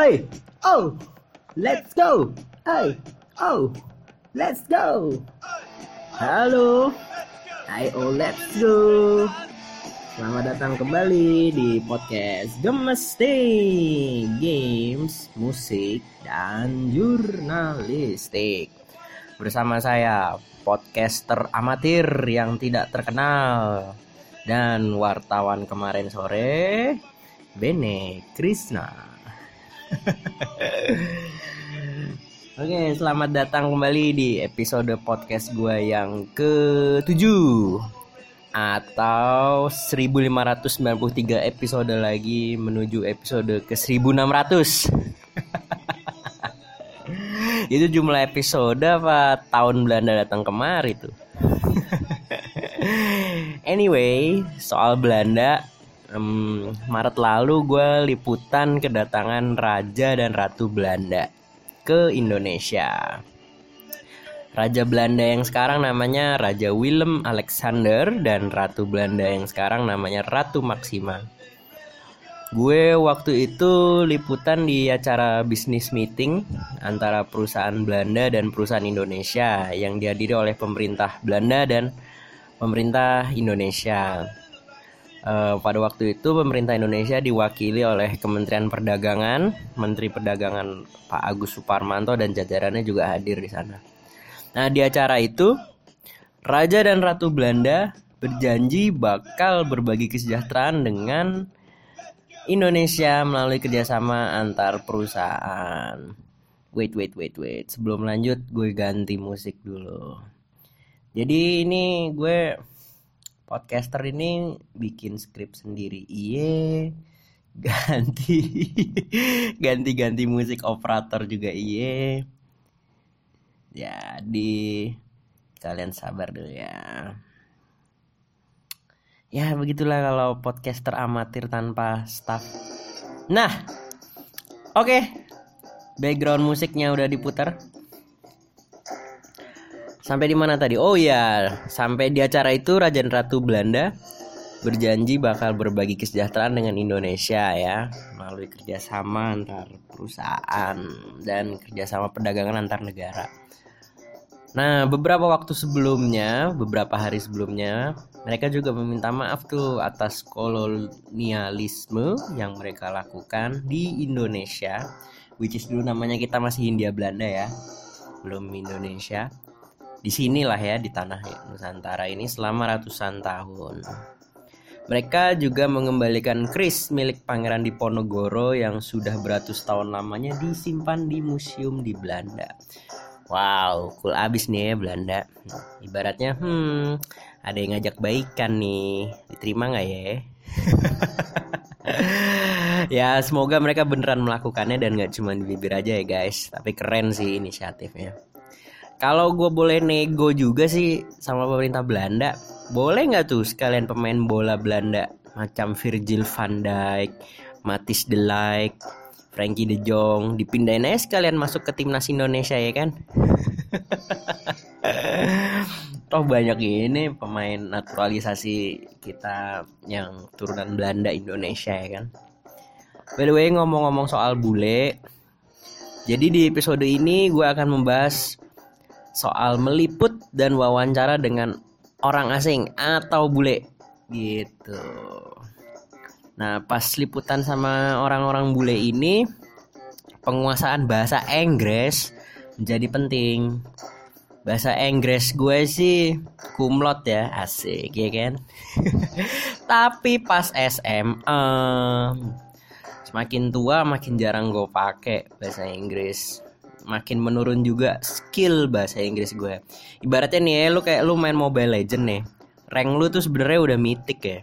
Hey, oh, let's go. Hey, oh, let's go. Halo, ayo let's go. Selamat datang kembali di podcast Gemestik Games, Musik, dan Jurnalistik Bersama saya, podcaster amatir yang tidak terkenal Dan wartawan kemarin sore, Bene Krishna Oke, selamat datang kembali di episode podcast gue yang ke-7 atau 1593 episode lagi menuju episode ke 1600 itu jumlah episode apa tahun Belanda datang kemari tuh? Anyway soal Belanda um, Maret lalu gue liputan kedatangan Raja dan Ratu Belanda ke Indonesia Raja Belanda yang sekarang namanya Raja Willem Alexander dan Ratu Belanda yang sekarang namanya Ratu Maxima. Gue waktu itu liputan di acara bisnis meeting antara perusahaan Belanda dan perusahaan Indonesia yang dihadiri oleh pemerintah Belanda dan pemerintah Indonesia. Uh, pada waktu itu pemerintah Indonesia diwakili oleh Kementerian Perdagangan, Menteri Perdagangan Pak Agus Suparmanto dan jajarannya juga hadir di sana. Nah, di acara itu Raja dan Ratu Belanda berjanji bakal berbagi kesejahteraan dengan Indonesia melalui kerjasama antar perusahaan. Wait, wait, wait, wait. Sebelum lanjut, gue ganti musik dulu. Jadi ini gue podcaster ini bikin skrip sendiri. Iye, ganti, ganti-ganti musik operator juga iye. Jadi kalian sabar dulu ya. Ya begitulah kalau podcaster amatir tanpa staff. Nah oke. Okay. background musiknya udah diputar sampai di mana tadi oh ya sampai di acara itu Raja dan Ratu Belanda berjanji bakal berbagi kesejahteraan dengan Indonesia ya melalui kerjasama antar perusahaan dan kerjasama perdagangan antar negara. Nah, beberapa waktu sebelumnya, beberapa hari sebelumnya, mereka juga meminta maaf tuh atas kolonialisme yang mereka lakukan di Indonesia, which is dulu namanya kita masih Hindia Belanda ya, belum Indonesia. Di sinilah ya di tanah Nusantara ini selama ratusan tahun. Mereka juga mengembalikan kris milik Pangeran Diponegoro yang sudah beratus tahun lamanya disimpan di museum di Belanda. Wow, cool abis nih ya Belanda. Ibaratnya, hmm, ada yang ngajak baikan nih. Diterima nggak ya? ya semoga mereka beneran melakukannya dan nggak cuma di bibir aja ya guys. Tapi keren sih inisiatifnya. Kalau gue boleh nego juga sih sama pemerintah Belanda, boleh nggak tuh sekalian pemain bola Belanda? Macam Virgil van Dijk, Matis de Ligt, Frankie De Jong dipindahin aja sekalian masuk ke timnas Indonesia ya kan? Toh banyak ini pemain naturalisasi kita yang turunan Belanda Indonesia ya kan? By the way ngomong-ngomong soal bule jadi di episode ini gue akan membahas soal meliput dan wawancara dengan orang asing atau bule gitu Nah, pas liputan sama orang-orang bule ini, penguasaan bahasa Inggris menjadi penting. Bahasa Inggris gue sih kumlot ya, asik ya kan. Tapi pas SMA semakin tua makin jarang gue pakai bahasa Inggris makin menurun juga skill bahasa Inggris gue. Ibaratnya nih ya lu kayak lu main Mobile Legend nih rank lu tuh sebenarnya udah mitik ya.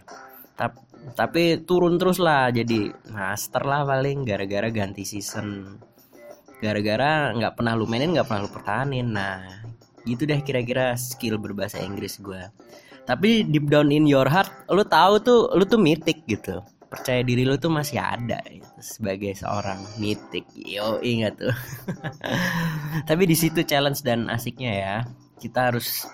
Tapi tapi turun terus lah jadi master lah paling gara-gara ganti season. Gara-gara nggak pernah lu mainin nggak pernah lu pertahanin. Nah gitu deh kira-kira skill berbahasa Inggris gue. Tapi deep down in your heart lu tahu tuh lu tuh mitik gitu percaya diri lu tuh masih ada gitu, sebagai seorang mitik yo ingat tuh tapi di situ challenge dan asiknya ya kita harus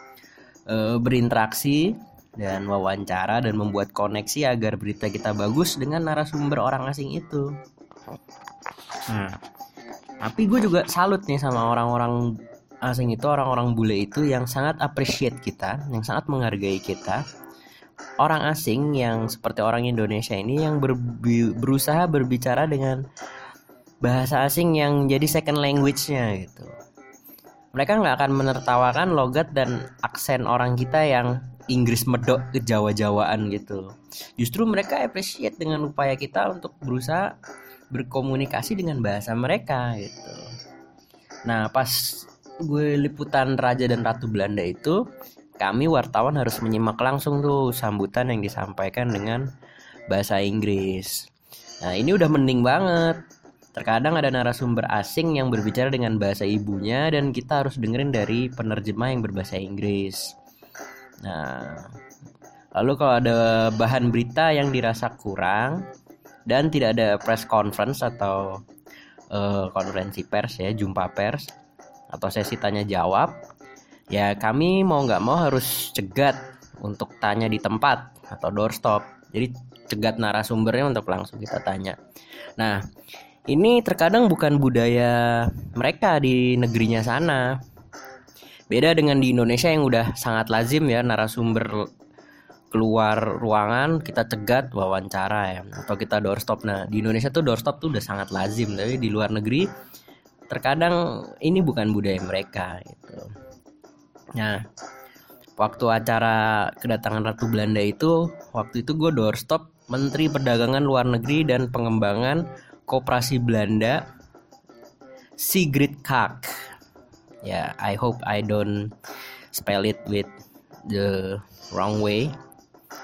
uh, berinteraksi dan wawancara dan membuat koneksi agar berita kita bagus dengan narasumber orang asing itu. Nah, tapi gue juga salut nih sama orang-orang asing itu, orang-orang bule itu yang sangat appreciate kita, yang sangat menghargai kita. Orang asing yang seperti orang Indonesia ini yang berbi- berusaha berbicara dengan bahasa asing yang jadi second language-nya gitu. Mereka nggak akan menertawakan logat dan aksen orang kita yang Inggris medok ke Jawa-Jawaan gitu. Justru mereka appreciate dengan upaya kita untuk berusaha berkomunikasi dengan bahasa mereka gitu. Nah, pas gue liputan Raja dan Ratu Belanda itu, kami wartawan harus menyimak langsung tuh sambutan yang disampaikan dengan bahasa Inggris. Nah, ini udah mending banget. Terkadang ada narasumber asing yang berbicara dengan bahasa ibunya dan kita harus dengerin dari penerjemah yang berbahasa Inggris. Nah, lalu kalau ada bahan berita yang dirasa kurang dan tidak ada press conference atau uh, konferensi pers ya, jumpa pers atau sesi tanya jawab, ya kami mau nggak mau harus cegat untuk tanya di tempat atau doorstop. Jadi cegat narasumbernya untuk langsung kita tanya. Nah, ini terkadang bukan budaya mereka di negerinya sana. Beda dengan di Indonesia yang udah sangat lazim ya narasumber keluar ruangan kita cegat wawancara ya atau kita doorstop. Nah, di Indonesia tuh doorstop tuh udah sangat lazim, tapi di luar negeri terkadang ini bukan budaya mereka gitu. Nah, waktu acara kedatangan Ratu Belanda itu, waktu itu gue doorstop Menteri Perdagangan Luar Negeri dan Pengembangan Koperasi Belanda Sigrid Kaak. Ya, yeah, I hope I don't spell it with the wrong way.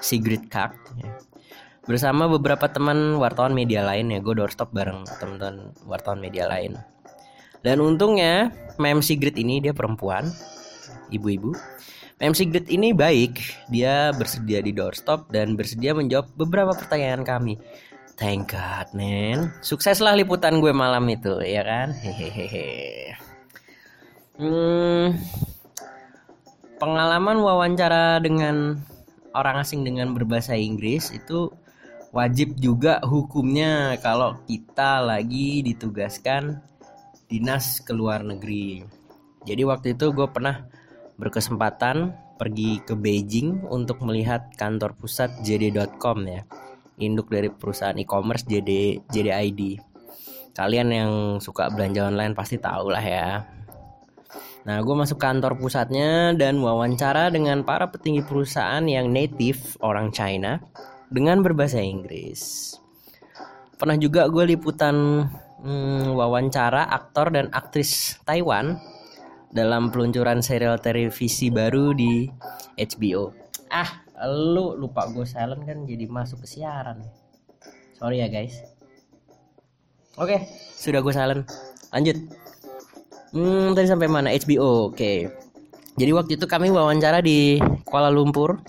Sigrid Kaak. Ya. Bersama beberapa teman wartawan media lain ya, gue doorstop bareng teman-teman wartawan media lain. Dan untungnya, Mem Sigrid ini dia perempuan, ibu-ibu. Mem Sigrid ini baik, dia bersedia di doorstop dan bersedia menjawab beberapa pertanyaan kami. Thank God, man. Sukseslah liputan gue malam itu, ya kan? Hehehe. Hmm, pengalaman wawancara dengan orang asing dengan berbahasa Inggris itu wajib juga hukumnya kalau kita lagi ditugaskan dinas ke luar negeri. Jadi waktu itu gue pernah berkesempatan pergi ke Beijing untuk melihat kantor pusat JD.com ya induk dari perusahaan e-commerce JD JDID. Kalian yang suka belanja online pasti tahu lah ya. Nah, gue masuk kantor pusatnya dan wawancara dengan para petinggi perusahaan yang native orang China dengan berbahasa Inggris. Pernah juga gue liputan hmm, wawancara aktor dan aktris Taiwan dalam peluncuran serial televisi baru di HBO. Ah, lu lupa gue silent kan jadi masuk ke siaran. Sorry ya guys. Oke sudah gue silent. Lanjut. Hmm tadi sampai mana? HBO oke. Jadi waktu itu kami wawancara di Kuala Lumpur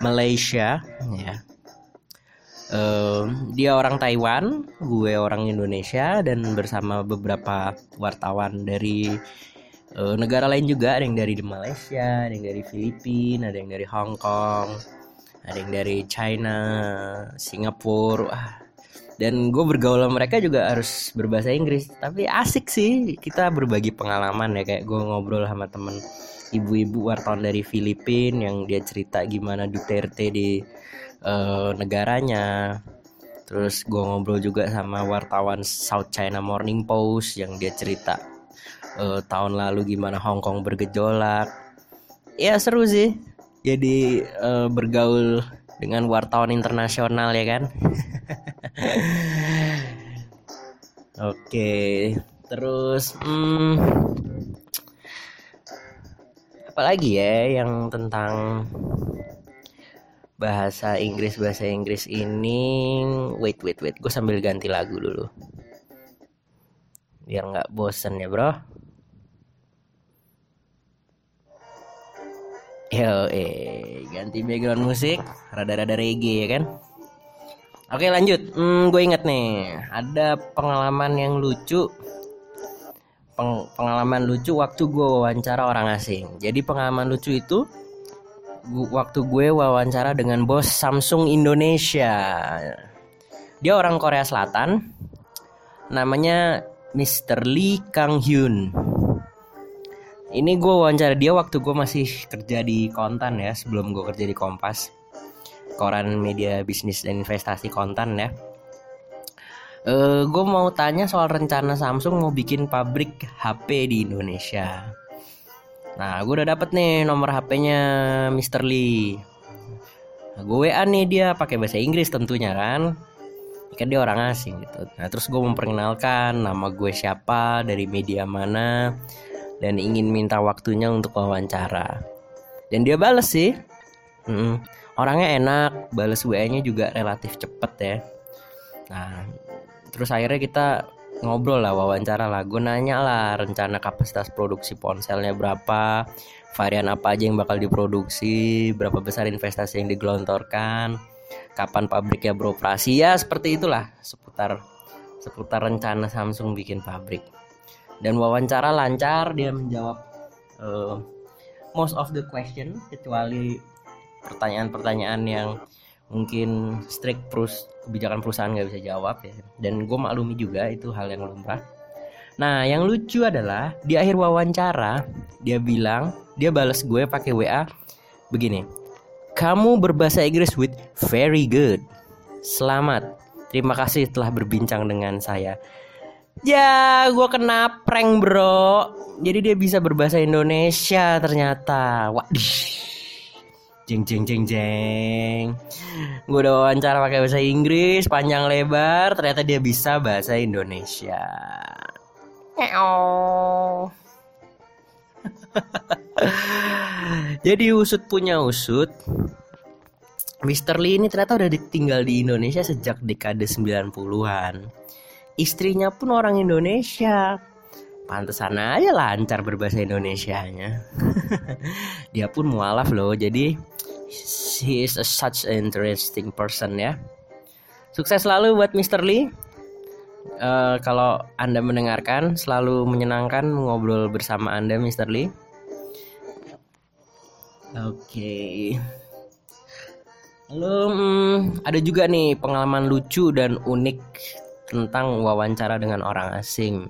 Malaysia ya. Um, dia orang Taiwan gue orang Indonesia dan bersama beberapa wartawan dari uh, negara lain juga ada yang dari Malaysia ada yang dari Filipina ada yang dari Hong Kong ada yang dari China Singapura Wah. dan gue bergaul sama mereka juga harus berbahasa Inggris. Tapi asik sih kita berbagi pengalaman ya. Kayak gue ngobrol sama temen ibu-ibu wartawan dari Filipina yang dia cerita gimana Duterte di uh, negaranya. Terus gue ngobrol juga sama wartawan South China Morning Post yang dia cerita uh, tahun lalu gimana Hong Kong bergejolak. Ya seru sih. Jadi uh, bergaul dengan wartawan internasional ya kan? Oke terus hmm, apalagi ya yang tentang bahasa Inggris bahasa Inggris ini? Wait wait wait. Gue sambil ganti lagu dulu. Biar nggak bosen ya bro Yo, eh ganti background musik, rada-rada reggae ya kan? Oke lanjut, hmm, gue inget nih, ada pengalaman yang lucu, Peng pengalaman lucu waktu gue wawancara orang asing. Jadi pengalaman lucu itu waktu gue wawancara dengan bos Samsung Indonesia. Dia orang Korea Selatan, namanya Mr. Lee Kang Hyun ini gue wawancara dia waktu gue masih kerja di kontan ya sebelum gue kerja di Kompas. Koran media bisnis dan investasi kontan ya. Uh, eh, gue mau tanya soal rencana Samsung mau bikin pabrik HP di Indonesia. Nah gue udah dapet nih nomor HP-nya Mr. Lee. Nah, gue WA nih dia pakai bahasa Inggris tentunya kan. Kan dia orang asing gitu. Nah terus gue memperkenalkan nama gue siapa dari media mana dan ingin minta waktunya untuk wawancara. Dan dia bales sih. Hmm, orangnya enak, bales WA-nya juga relatif cepet ya. Nah, terus akhirnya kita ngobrol lah wawancara lah gue nanya lah rencana kapasitas produksi ponselnya berapa varian apa aja yang bakal diproduksi berapa besar investasi yang digelontorkan kapan pabriknya beroperasi ya seperti itulah seputar seputar rencana Samsung bikin pabrik dan wawancara lancar dia menjawab uh, most of the question kecuali pertanyaan-pertanyaan yang mungkin strict terus kebijakan perusahaan nggak bisa jawab ya. Dan gue maklumi juga itu hal yang lumrah. Nah yang lucu adalah di akhir wawancara dia bilang dia balas gue pakai wa begini kamu berbahasa Inggris with very good. Selamat. Terima kasih telah berbincang dengan saya Ya, gue kena prank bro. Jadi dia bisa berbahasa Indonesia ternyata. Waduh. Jeng jeng jeng jeng. Gue udah wawancara pakai bahasa Inggris panjang lebar, ternyata dia bisa bahasa Indonesia. Jadi usut punya usut. Mr. Lee ini ternyata udah ditinggal di Indonesia sejak dekade 90-an istrinya pun orang Indonesia pantesan aja lancar berbahasa Indonesianya dia pun mualaf loh jadi he is a such interesting person ya sukses selalu buat Mr. Lee uh, kalau anda mendengarkan selalu menyenangkan ngobrol bersama anda Mr. Lee oke okay. Lalu hmm, ada juga nih pengalaman lucu dan unik tentang wawancara dengan orang asing.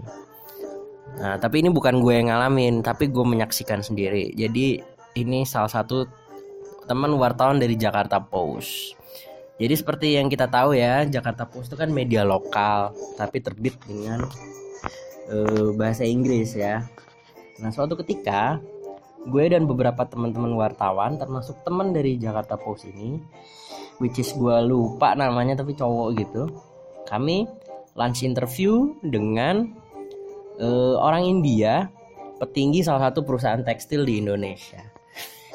Nah, tapi ini bukan gue yang ngalamin, tapi gue menyaksikan sendiri. Jadi ini salah satu teman wartawan dari Jakarta Post. Jadi seperti yang kita tahu ya, Jakarta Post itu kan media lokal, tapi terbit dengan uh, bahasa Inggris ya. Nah, suatu ketika gue dan beberapa teman-teman wartawan, termasuk teman dari Jakarta Post ini, which is gue lupa namanya tapi cowok gitu, kami lunch interview dengan uh, orang India petinggi salah satu perusahaan tekstil di Indonesia.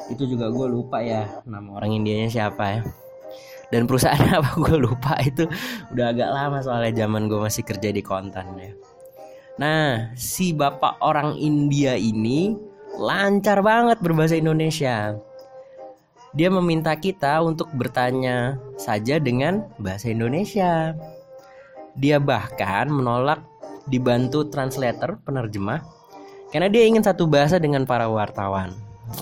Itu juga gue lupa ya nama orang Indianya siapa ya. Dan perusahaan apa gue lupa itu udah agak lama soalnya zaman gue masih kerja di kontan ya. Nah si bapak orang India ini lancar banget berbahasa Indonesia. Dia meminta kita untuk bertanya saja dengan bahasa Indonesia dia bahkan menolak dibantu translator penerjemah karena dia ingin satu bahasa dengan para wartawan.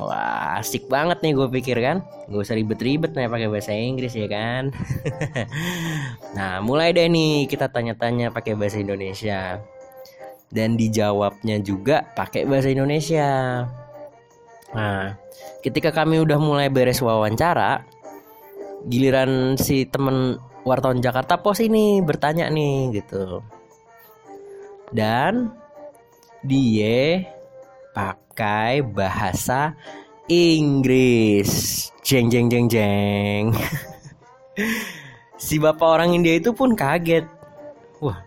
Wah asik banget nih gue pikir kan? Gak usah ribet-ribet nih pakai bahasa Inggris ya kan? Nah mulai deh nih kita tanya-tanya pakai bahasa Indonesia. Dan dijawabnya juga pakai bahasa Indonesia. Nah ketika kami udah mulai beres wawancara Giliran si temen wartawan Jakarta Pos ini bertanya nih gitu. Dan dia pakai bahasa Inggris. Jeng jeng jeng jeng. si bapak orang India itu pun kaget. Wah,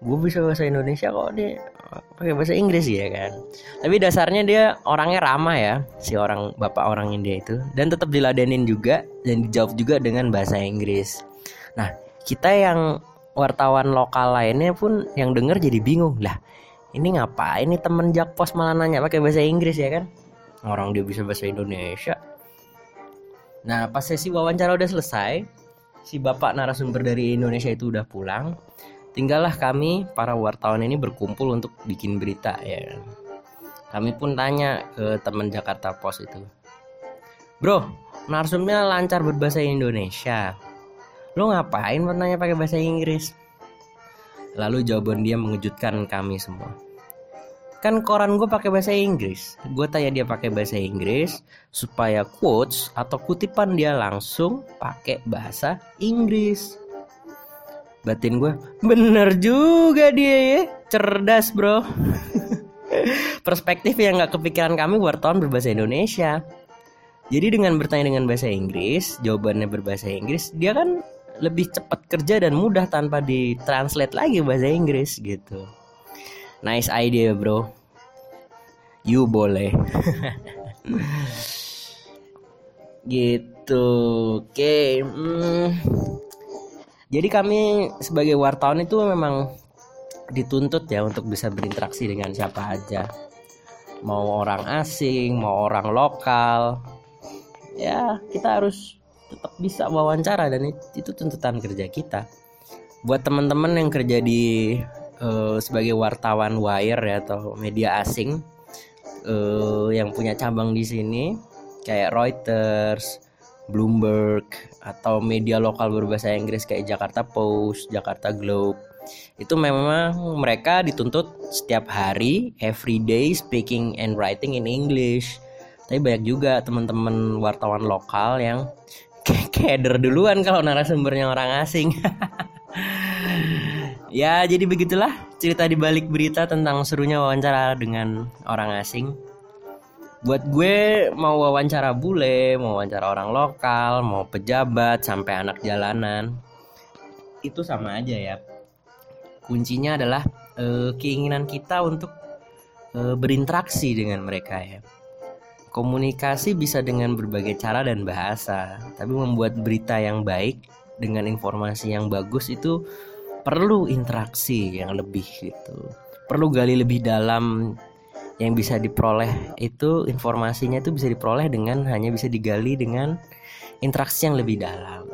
gue bisa bahasa Indonesia kok dia pakai bahasa Inggris ya kan. Tapi dasarnya dia orangnya ramah ya, si orang bapak orang India itu dan tetap diladenin juga dan dijawab juga dengan bahasa Inggris. Nah, kita yang wartawan lokal lainnya pun yang denger jadi bingung lah. Ini ngapain ini temen Jakpos malah nanya pakai bahasa Inggris ya kan? Orang dia bisa bahasa Indonesia. Nah, pas sesi wawancara udah selesai, si bapak narasumber dari Indonesia itu udah pulang. Tinggallah kami para wartawan ini berkumpul untuk bikin berita ya. Kami pun tanya ke teman Jakarta Post itu. Bro, narasumbernya lancar berbahasa Indonesia lo ngapain bertanya pakai bahasa Inggris Lalu jawaban dia mengejutkan kami semua. Kan koran gue pakai bahasa Inggris. Gue tanya dia pakai bahasa Inggris supaya quotes atau kutipan dia langsung pakai bahasa Inggris. Batin gue, bener juga dia ya, cerdas bro. Perspektif yang gak kepikiran kami wartawan berbahasa Indonesia. Jadi dengan bertanya dengan bahasa Inggris, jawabannya berbahasa Inggris, dia kan lebih cepat kerja dan mudah tanpa ditranslate lagi bahasa Inggris gitu. Nice idea, bro. You boleh. gitu. Oke. Okay. Hmm. Jadi kami sebagai wartawan itu memang dituntut ya untuk bisa berinteraksi dengan siapa aja. Mau orang asing, mau orang lokal. Ya, kita harus tetap bisa wawancara dan itu, tuntutan kerja kita. Buat teman-teman yang kerja di uh, sebagai wartawan wire ya atau media asing uh, yang punya cabang di sini kayak Reuters, Bloomberg atau media lokal berbahasa Inggris kayak Jakarta Post, Jakarta Globe itu memang mereka dituntut setiap hari every day speaking and writing in English. Tapi banyak juga teman-teman wartawan lokal yang keder duluan kalau narasumbernya orang asing. ya, jadi begitulah cerita di balik berita tentang serunya wawancara dengan orang asing. Buat gue mau wawancara bule, mau wawancara orang lokal, mau pejabat sampai anak jalanan. Itu sama aja ya. Kuncinya adalah uh, keinginan kita untuk uh, berinteraksi dengan mereka ya Komunikasi bisa dengan berbagai cara dan bahasa, tapi membuat berita yang baik dengan informasi yang bagus itu perlu interaksi yang lebih gitu. Perlu gali lebih dalam yang bisa diperoleh itu informasinya itu bisa diperoleh dengan hanya bisa digali dengan interaksi yang lebih dalam.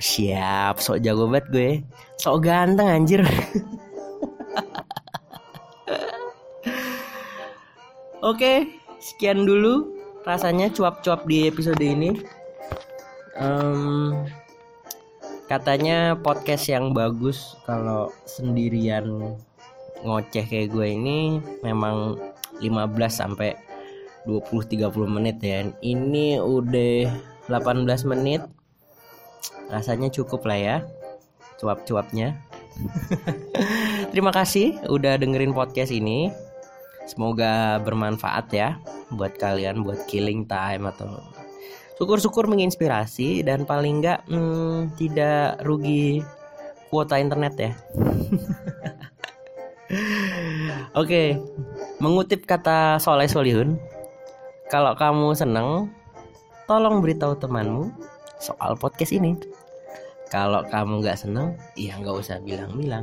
Siap, sok jago banget gue. Sok ganteng anjir. Oke, okay, sekian dulu rasanya cuap-cuap di episode ini um, katanya podcast yang bagus kalau sendirian ngoceh kayak gue ini memang 15 sampai 20 30 menit ya. Ini udah 18 menit. Rasanya cukup lah ya. Cuap-cuapnya. Terima kasih udah dengerin podcast ini. Semoga bermanfaat ya buat kalian buat killing time atau syukur-syukur menginspirasi dan paling enggak hmm, tidak rugi kuota internet ya. Oke, okay. mengutip kata Soleh Solihun, kalau kamu seneng, tolong beritahu temanmu soal podcast ini. Kalau kamu nggak seneng, ya nggak usah bilang-bilang.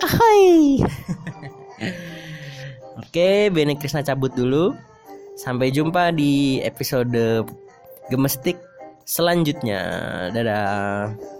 Ahoy! Oke, Bene Krisna cabut dulu. Sampai jumpa di episode gemestik selanjutnya. Dadah.